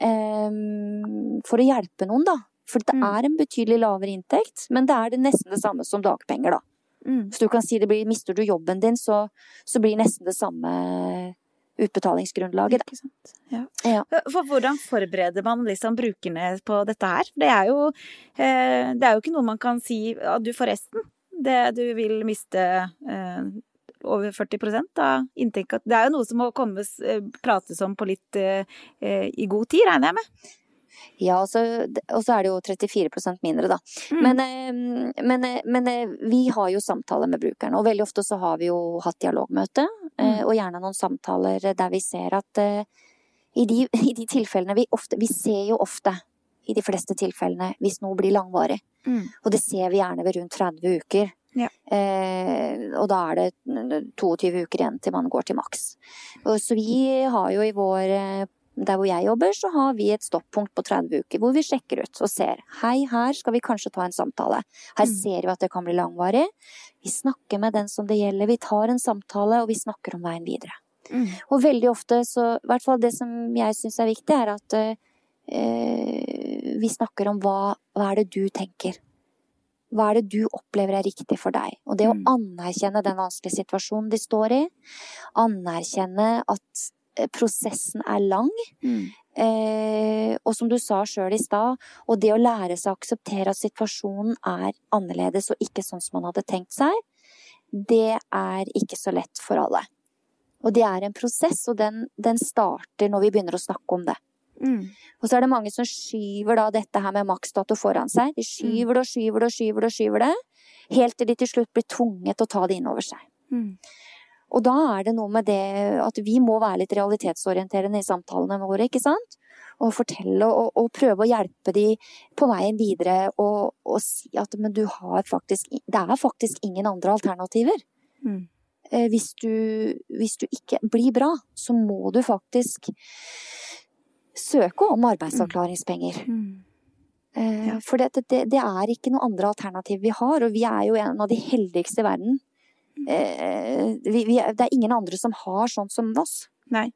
um, for å hjelpe noen, da For det Mm. er en betydelig lavere inntekt, men det er det nesten det samme som dagpenger, da. Mm. Så du kan si det blir, mister du jobben din, så, så blir nesten det samme utbetalingsgrunnlaget. Ja. Ja. For hvordan forbereder man liksom brukerne på dette her? Det er jo, eh, det er jo ikke noe man kan si ja, du forresten, det du vil miste eh, over 40% av inntekta. Det er jo noe som må kommes, eh, prates om på litt eh, eh, i god tid, regner jeg med. Ja, og så, er det jo 34% mindre, da. Mm. Men, men, men vi har jo samtaler med brukerne, og veldig ofte så har vi jo hatt dialogmøte, Mm. og gjerne noen samtaler der vi ser at i de, i de tilfellene vi ofte Vi ser jo ofte, i de fleste tilfellene, hvis noe blir langvarig. Mm. Og det ser vi gjerne ved rundt 30 uker. Ja. Eh, og da er det 22 uker igjen til man går til maks. Så vi har jo i vår eh, Der hvor jeg jobber, så har vi et stoppunkt på 30 uker hvor vi sjekker ut og ser. Hei, her skal vi kanskje ta en samtale. Her Mm. ser vi at det kan bli langvarig. Vi snakker med den som det gjelder. Vi tar en samtale, og vi snakker om veien videre. Mm. Og veldig ofte så I hvert fall det som jeg syns er viktig, er at eh, vi snakker om hva, hva er det du tenker. Hva er det du opplever er riktig for deg? Og det å Mm. anerkjenne den vanskelige situasjonen de står i, anerkjenne at eh, prosessen er lang, Mm. eh, og som du sa sjøl i stad, og det å lære seg å akseptere at situasjonen er annerledes og ikke sånn som man hadde tenkt seg, det er ikke så lett for alle. Og det er en prosess, og den, den starter når vi begynner å snakke om det. Mm. Og så er det mange som skyver da dette her med maksdato foran seg. De skyver det og skyver det og skyver det og skyver det, helt til de til slutt blir tvunget til å ta det inn over seg. Mm. Og da er det noe med det at vi må være litt realitetsorienterende i samtalene våre, ikke sant? Og fortelle og, og prøve å hjelpe de på veien videre og, og si at men du har faktisk Det er faktisk ingen andre alternativer. Mm. Eh, Hvis du, hvis du ikke blir bra, så må du faktisk søke om arbeidsavklaringspenger. Mm. Eh, Ja. For det, det, det er ikke noe andre alternativ vi har, og vi er jo en av de heldigste i verden. Eh, vi, vi, det er ingen andre som har sånn som oss. Nei.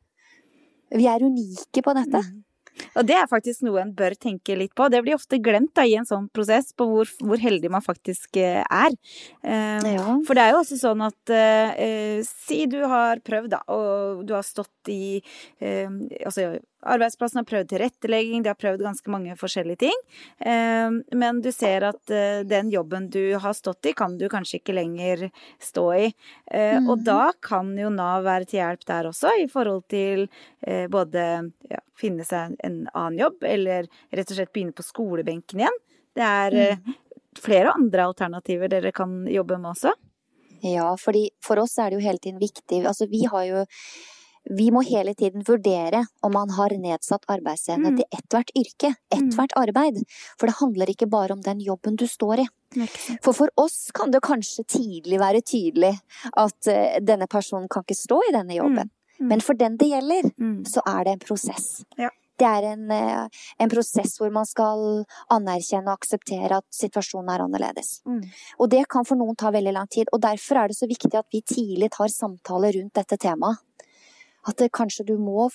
Vi er unike på dette. Mm. Og det er faktisk noe en bør tenke litt på. Det blir ofte glemt da, i en sånn prosess, på hvor, hvor heldig man faktisk eh, er. Eh, Ja. For det er jo også sånn at eh, eh, Si du har prøvd, da, og du har stått i eh, Altså, arbeidsplassen har prøvd tilrettelegging, de har prøvd ganske mange forskjellige ting. Eh, men du ser at eh, den jobben du har stått i, kan du kanskje ikke lenger stå i. Eh, Og Mhm. da kan jo Nav være til hjelp der også, i forhold til både ja, finne seg en annen jobb, eller rett og slett begynne på skolebenken igjen. Det er Mhm. flere andre alternativer dere kan jobbe med også. Ja, fordi for oss er det jo hele tiden viktig Altså, vi har jo vi må hele tiden vurdere om man har nedsatt arbeidsevne Mm. til ethvert yrke, ethvert arbeid. For det handler ikke bare om den jobben du står i. For for oss kan det kanskje tidlig være tydelig at uh, denne personen kan ikke stå i denne jobben. Mm. Men for den det gjelder, Mm. så er det en prosess. Ja. Det er en, eh, en prosess hvor man skal anerkjenne og akseptere at situasjonen er annerledes. Mm. Og det kan for noen ta veldig lang tid, og derfor er det så viktig at vi tidlig tar samtaler rundt dette temaet. At det, kanskje du må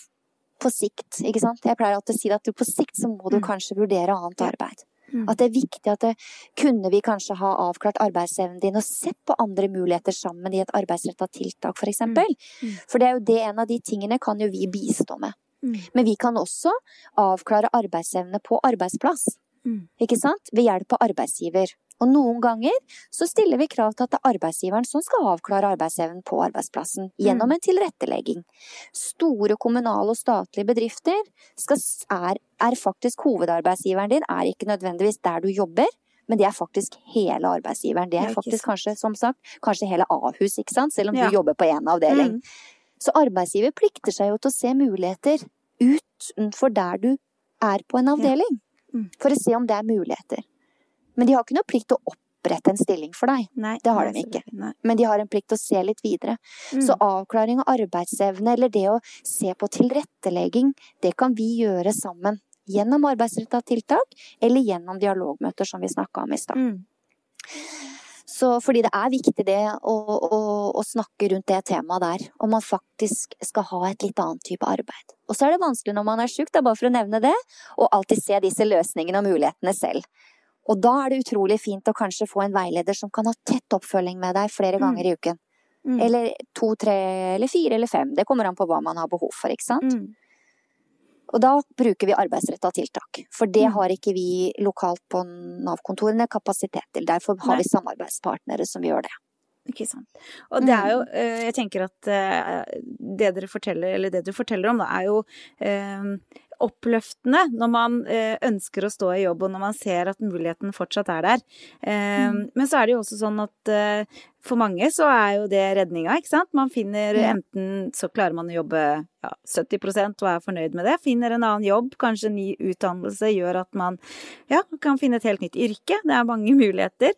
på sikt, ikke sant. Jeg pleier alltid å si at du på sikt så må du Mm. kanskje vurdere annet arbeid. Mm. At det er viktig at det, kunne vi kanskje ha avklart arbeidsevnen din og sett på andre muligheter sammen i et arbeidsretta tiltak, for eksempel. Mm. For det er jo det en av de tingene kan jo vi bistå med. Mm. Men vi kan også avklare arbeidsevne på arbeidsplass. Mm. Ikke sant? Ved hjelp av arbeidsgiver. Og noen ganger så stiller vi krav til at det er arbeidsgiveren som skal avklare arbeidsevnen på arbeidsplassen gjennom Mm. en tilrettelegging. Store kommunale og statlige bedrifter skal, er, er faktisk hovedarbeidsgiveren din, er ikke nødvendigvis der du jobber. Men det er faktisk hele arbeidsgiveren. Det er faktisk kanskje, som sagt, kanskje hele Ahus, ikke sant? Selv om Ja. du jobber på én avdeling. Mm. Så arbeidsgiver plikter seg jo til å se muligheter utenfor der du er på en avdeling. Mm. For å se om det er muligheter. Men de har ikke noe plikt til å opprette en stilling for deg. Nei, Det har de ikke. Nei. Men de har en plikt til å se litt videre. Mm. Så avklaring av arbeidsevne, eller det å se på tilrettelegging, det kan vi gjøre sammen. Gjennom arbeidsretta tiltak, eller gjennom dialogmøter, som vi snakka om i stad. Mm. Så fordi det er viktig det å, å, å, snakke rundt det temaet der, om man faktisk skal ha et litt annet type arbeid. Og så er det vanskelig når man er sjuk, bare for å nevne det, å alltid se disse løsningene og mulighetene selv. Og da er det utrolig fint å kanskje få en veileder som kan ha tett oppfølging med deg flere mm. ganger i uken. Mm. Eller to, tre, eller fire eller fem. Det kommer an på hva man har behov for, ikke sant. Mm. Og da bruker vi arbeidsretta tiltak. For det mm. har ikke vi lokalt på Nav-kontorene kapasitet til. Derfor har Nei. vi samarbeidspartnere som gjør det. Ikke sant. Og det er jo mm. eh, Jeg tenker at eh, det dere forteller, eller det du forteller om, da, er jo eh, oppløftende når man ønsker å stå i jobb, og når man ser at muligheten fortsatt er der. Mm. Men så er det jo også sånn at for mange så er jo det redninga, ikke sant. Man finner enten så klarer man å jobbe ja, 70% og er fornøyd med det. Finner en annen jobb, kanskje en ny utdannelse gjør at man ja, kan finne et helt nytt yrke. Det er mange muligheter.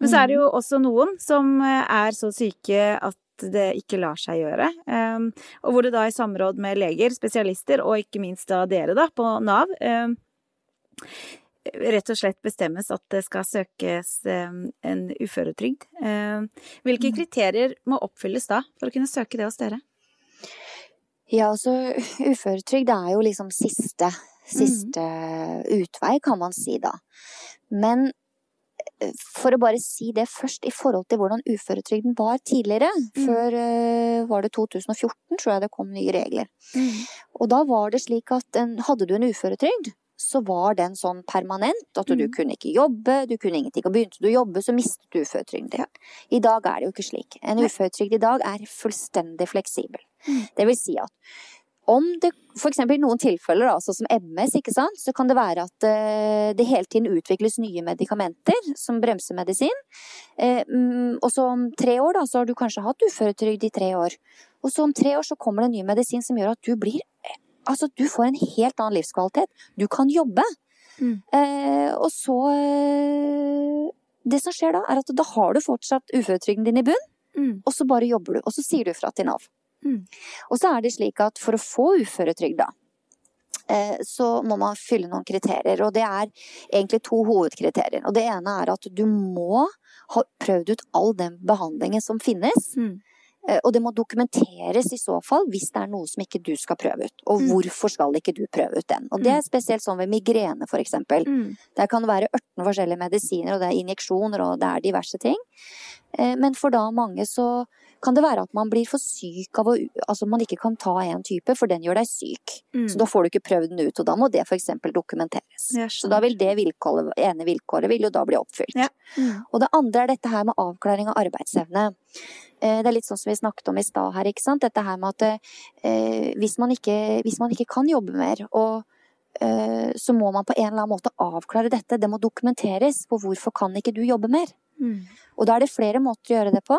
Men så er det jo mm. også noen som er så syke at det ikke lar seg gjøre. Ehm, og hvor det da i samråd med leger, spesialister og ikke minst da dere da på Nav ehm, rett og slett bestemmes at det skal søkes ehm, en uføretrygd. Hvilke mm. kriterier må oppfylles da for å kunne søke det hos dere? Ja, altså uføretrygd er jo liksom siste, siste mm. utvei, kan man si da. Men for å bare si det først i forhold til hvordan uføretrygden var tidligere. Mm. Før uh, var det 2014, tror jeg det kom nye regler. Mm. Og da var det slik at en, hadde du en uføretrygd, så var den sånn permanent. At du mm. kunne ikke jobbe, du kunne ingenting. Og begynte du å jobbe, så mistet du uføretrygden din. I dag er det jo ikke slik. En uføretrygd i dag er fullstendig fleksibel. Mm. Det vil si at om det f.eks. i noen tilfeller, da, sånn som MS, ikke sant, så kan det være at uh, det hele tiden utvikles nye medikamenter som bremsemedisin. Uh, og så om tre år, da, så har du kanskje hatt uføretrygd i tre år. Og så om tre år så kommer det en ny medisin som gjør at du blir Altså, du får en helt annen livskvalitet. Du kan jobbe. Mm. Og så Det som skjer da, er at da har du fortsatt uføretrygden din i bunn, mm. og så bare jobber du. Og så sier du fra til Nav. Mm. Og så er det slik at for å få uføretrygd, da, eh, så må man fylle noen kriterier. Og det er egentlig to hovedkriterier. Og det ene er at du må ha prøvd ut all den behandlingen som finnes. Mm. Eh, og det må dokumenteres i så fall hvis det er noe som ikke du skal prøve ut. Og mm. hvorfor skal ikke du prøve ut den? Og det er mm. spesielt sånn ved migrene, for eksempel. Mm. Der kan det være 18 forskjellige medisiner, og det er injeksjoner, og det er diverse ting. Eh, men for da mange så kan det være at man blir for syk av å Altså man ikke kan ta en type, for den gjør deg syk. Mm. Så da får du ikke prøvd den ut, og da må det f.eks. dokumenteres. Så da vil det vilkåret, ene vilkåret vil jo da bli oppfylt. Ja. Mm. Og det andre er dette her med avklaring av arbeidsevne. Eh, det er litt sånn som vi snakket om i stad her, ikke sant. Dette her med at eh, hvis, man ikke, hvis man ikke kan jobbe mer, og eh, så må man på en eller annen måte avklare dette. Det må dokumenteres på hvorfor kan ikke du jobbe mer. Mm. Og da er det flere måter å gjøre det på.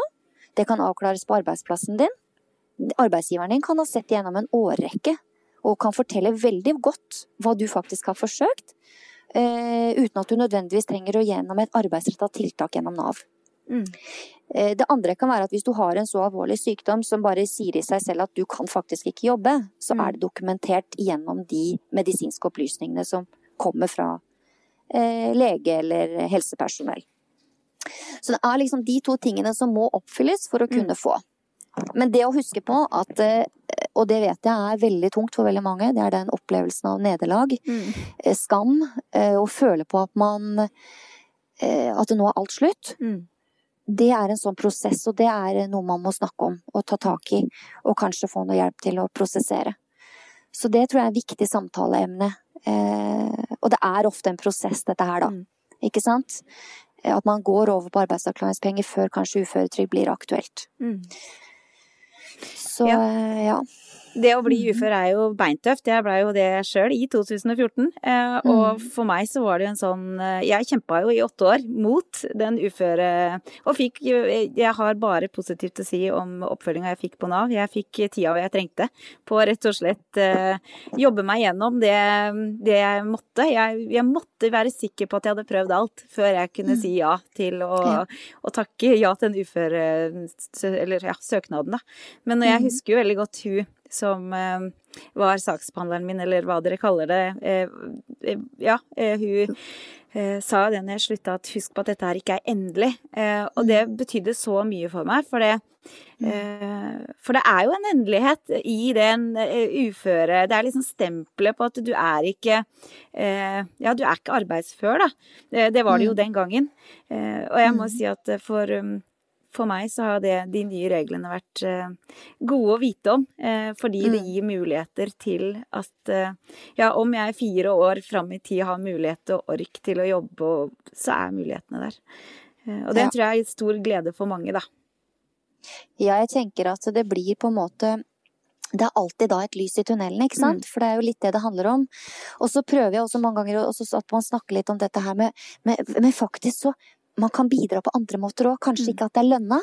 Det kan avklares på arbeidsplassen din. Arbeidsgiveren din kan ha sett gjennom en årrekke og kan fortelle veldig godt hva du faktisk har forsøkt, uh, uten at du nødvendigvis trenger å gjennom et arbeidsretta tiltak gjennom Nav. Mm. Uh, det andre kan være at hvis du har en så alvorlig sykdom som bare sier i seg selv at du kan faktisk ikke jobbe, så mm. er det dokumentert gjennom de medisinske opplysningene som kommer fra uh, lege eller helsepersonell. Så det er liksom de to tingene som må oppfylles for å mm. kunne få. Men det å huske på at, eh, og det vet jeg er veldig tungt for veldig mange, det er den opplevelsen av nederlag, mm. Eh, skam, eh, å føle på at man At det nå er alt slutt. Mm. Det er en sånn prosess, og det er noe man må snakke om og ta tak i. Og kanskje få noe hjelp til å prosessere. Så det tror jeg er et viktig samtaleemne. Og det er ofte en prosess, dette her, da. Mm. Ikke sant? At man går over på arbeidsavklaringspenger før kanskje uføretrygd blir aktuelt. Mm. Så ja. ja. Det å bli mm. ufør er jo beintøft. Jeg blei jo det sjøl i 2014. Eh, og mm. for meg så var det jo en sånn eh, Jeg kjempa jo i åtte år mot den uføre Og fikk Jeg har bare positivt å si om oppfølginga jeg fikk på Nav. Jeg fikk tida jeg trengte på rett og slett eh, jobbe meg gjennom det, det jeg måtte. Jeg, jeg, måtte være sikker på at jeg hadde prøvd alt før jeg kunne mm. si ja til å, å takke ja til den uføre... Eller ja, søknaden, da. Men jeg husker jo veldig godt hun som eh, var saksbehandleren min, eller hva dere kaller det. Eh, ja, hun sa det når jeg slutta, at husk på at dette her ikke er endelig. Og det betydde så mye for meg, for det For det er jo en endelighet i den uføre Det er liksom stempelet på at du er ikke Ja, du er ikke arbeidsfør, da. Det var det jo mm. den gangen. Og jeg må mm. si at for for meg så har det, de nye reglene vært eh, gode å vite om. Eh, fordi mm. det gir muligheter til at eh, ja, om jeg fire år fram i tid har mulighet og ork til å jobbe, så er mulighetene der. Og det ja. tror jeg er stor glede for mange, da. Ja, jeg tenker at det blir på en måte det er alltid da et lys i tunnelen, ikke sant? Mm. For det er jo litt det det handler om. Og så prøver jeg også mange ganger at man snakker litt om dette her med, med, med faktisk så man kan bidra på andre måter òg. Kanskje mm. ikke at det er lønna,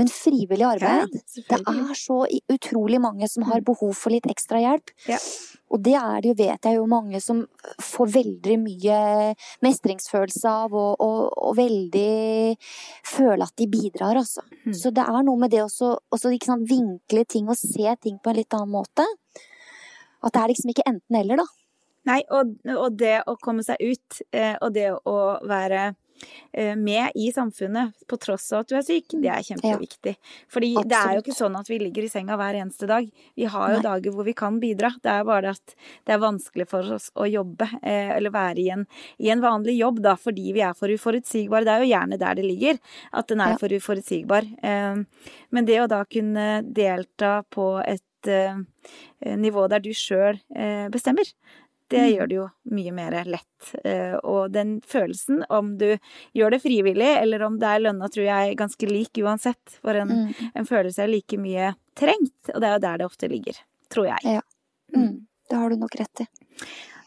men frivillig arbeid. Ja, det er så utrolig mange som har mm. behov for litt ekstra hjelp. Ja. Og det er det jo, vet jeg jo, mange som får veldig mye mestringsfølelse av, og, og, og veldig føle at de bidrar, altså. Mm. Så det er noe med det også, også sant, vinkle ting og se ting på en litt annen måte. At det er liksom ikke enten-eller, da. Nei, og, og, det å komme seg ut, eh, og det å være med i samfunnet, på tross av at du er syk, det er kjempeviktig. Fordi Absolutt. det er jo ikke sånn at vi ligger i senga hver eneste dag. Vi har jo Nei. dager hvor vi kan bidra. Det er bare at det er vanskelig for oss å jobbe, eh, eller være i en, i en vanlig jobb, da, fordi vi er for uforutsigbare. Det er jo gjerne der det ligger, at den er ja. for uforutsigbar. Eh, men det å da kunne delta på et nivå der du sjøl bestemmer, det mm. gjør det jo mye mer lett. Eh, og den følelsen, om du gjør det frivillig eller om det er lønna, tror jeg er ganske lik uansett. For en, mm. en, følelse er like mye trengt, og det er jo der det ofte ligger. Tror jeg. Ja. Mm. mm. Det har du nok rett i.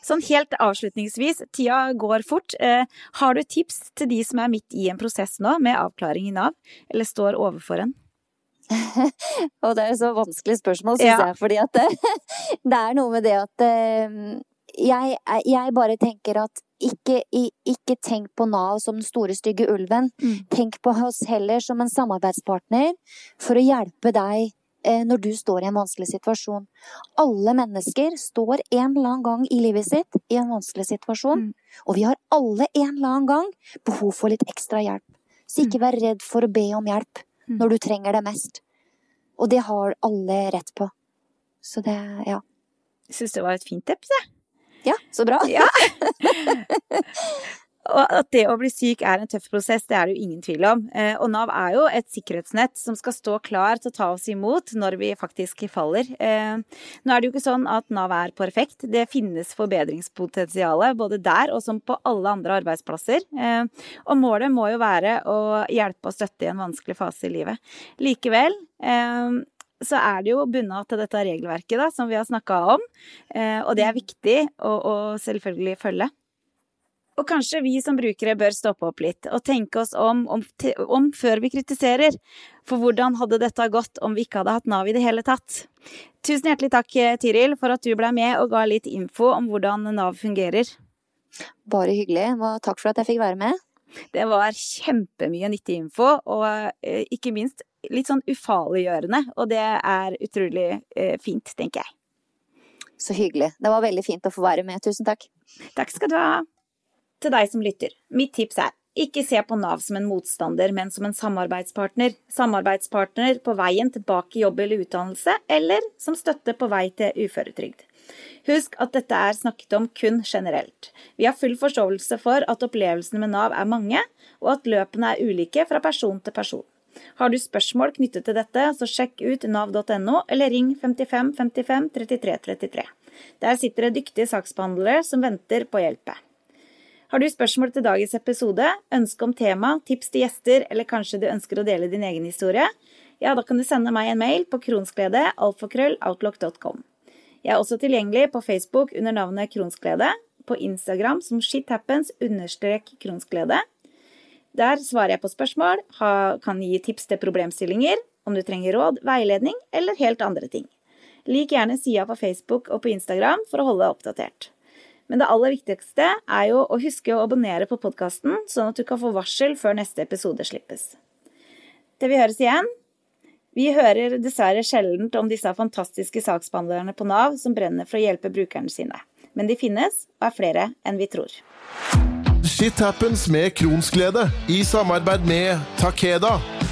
Sånn helt avslutningsvis, tida går fort. Eh, har du tips til de som er midt i en prosess nå med avklaring i Nav, eller står overfor en? og det er jo så vanskelig spørsmål, syns ja. jeg, fordi at det, det, er noe med det at eh, jeg, jeg, bare tenker at ikke, ikke, tenk på Nav som den store, stygge ulven. Mm. Tenk på oss heller som en samarbeidspartner for å hjelpe deg eh, når du står i en vanskelig situasjon. Alle mennesker står en eller annen gang i livet sitt i en vanskelig situasjon. Mm. Og vi har alle en eller annen gang behov for litt ekstra hjelp. Så ikke mm. vær redd for å be om hjelp mm. når du trenger det mest. Og det har alle rett på. Så det, ja. Jeg syns det var et fint tips, jeg. Ja, så bra. Ja. Og at det å bli syk er en tøff prosess, det er det jo ingen tvil om. Eh, og Nav er jo et sikkerhetsnett som skal stå klar til å ta oss imot når vi faktisk faller. Eh, nå er det jo ikke sånn at Nav er perfekt. Det finnes forbedringspotensial både der og som på alle andre arbeidsplasser. Eh, og målet må jo være å hjelpe og støtte i en vanskelig fase i livet. Likevel så er det jo bunna til dette regelverket da, som vi har snakka om, eh, og det er viktig å, å, selvfølgelig følge. Og kanskje vi som brukere bør stoppe opp litt og tenke oss om, om, om før vi kritiserer. For hvordan hadde dette gått om vi ikke hadde hatt Nav i det hele tatt? Tusen hjertelig takk, Tiril, for at du ble med og ga litt info om hvordan Nav fungerer. Bare hyggelig. Og takk for at jeg fikk være med. Det var kjempemye nyttig info, og eh, ikke minst litt sånn ufarliggjørende, og det er utrolig eh, fint, tenker jeg. Så hyggelig. Det var veldig fint å få være med. Tusen takk. Takk skal du ha. Til deg som lytter, mitt tips er ikke se på Nav som en motstander, men som en samarbeidspartner. Samarbeidspartner på veien tilbake i jobb eller utdannelse, eller som støtte på vei til uføretrygd. Husk at dette er snakket om kun generelt. Vi har full forståelse for at opplevelsene med Nav er mange, og at løpene er ulike fra person til person. Har du spørsmål knyttet til dette, så sjekk ut nav.no, eller ring 55 55 33 33. Der sitter det dyktige saksbehandlere som venter på hjelp. Har du spørsmål til dagens episode, ønske om tema, tips til gjester, eller kanskje du ønsker å dele din egen historie, ja, da kan du sende meg en mail på kronsglede, alfakrølloutlock.com. Jeg er også tilgjengelig på Facebook under navnet Kronsglede, på Instagram som shithappens understrek kronsglede, der svarer jeg på spørsmål, kan gi tips til problemstillinger, om du trenger råd, veiledning eller helt andre ting. Lik gjerne sida på Facebook og på Instagram for å holde deg oppdatert. Men det aller viktigste er jo å huske å abonnere på podkasten, sånn at du kan få varsel før neste episode slippes. Til vi høres igjen, Vi hører dessverre sjeldent om disse fantastiske saksbehandlerne på Nav som brenner for å hjelpe brukerne sine. Men de finnes, og er flere enn vi tror. Shit happens med Kronsglede i samarbeid med Takeda.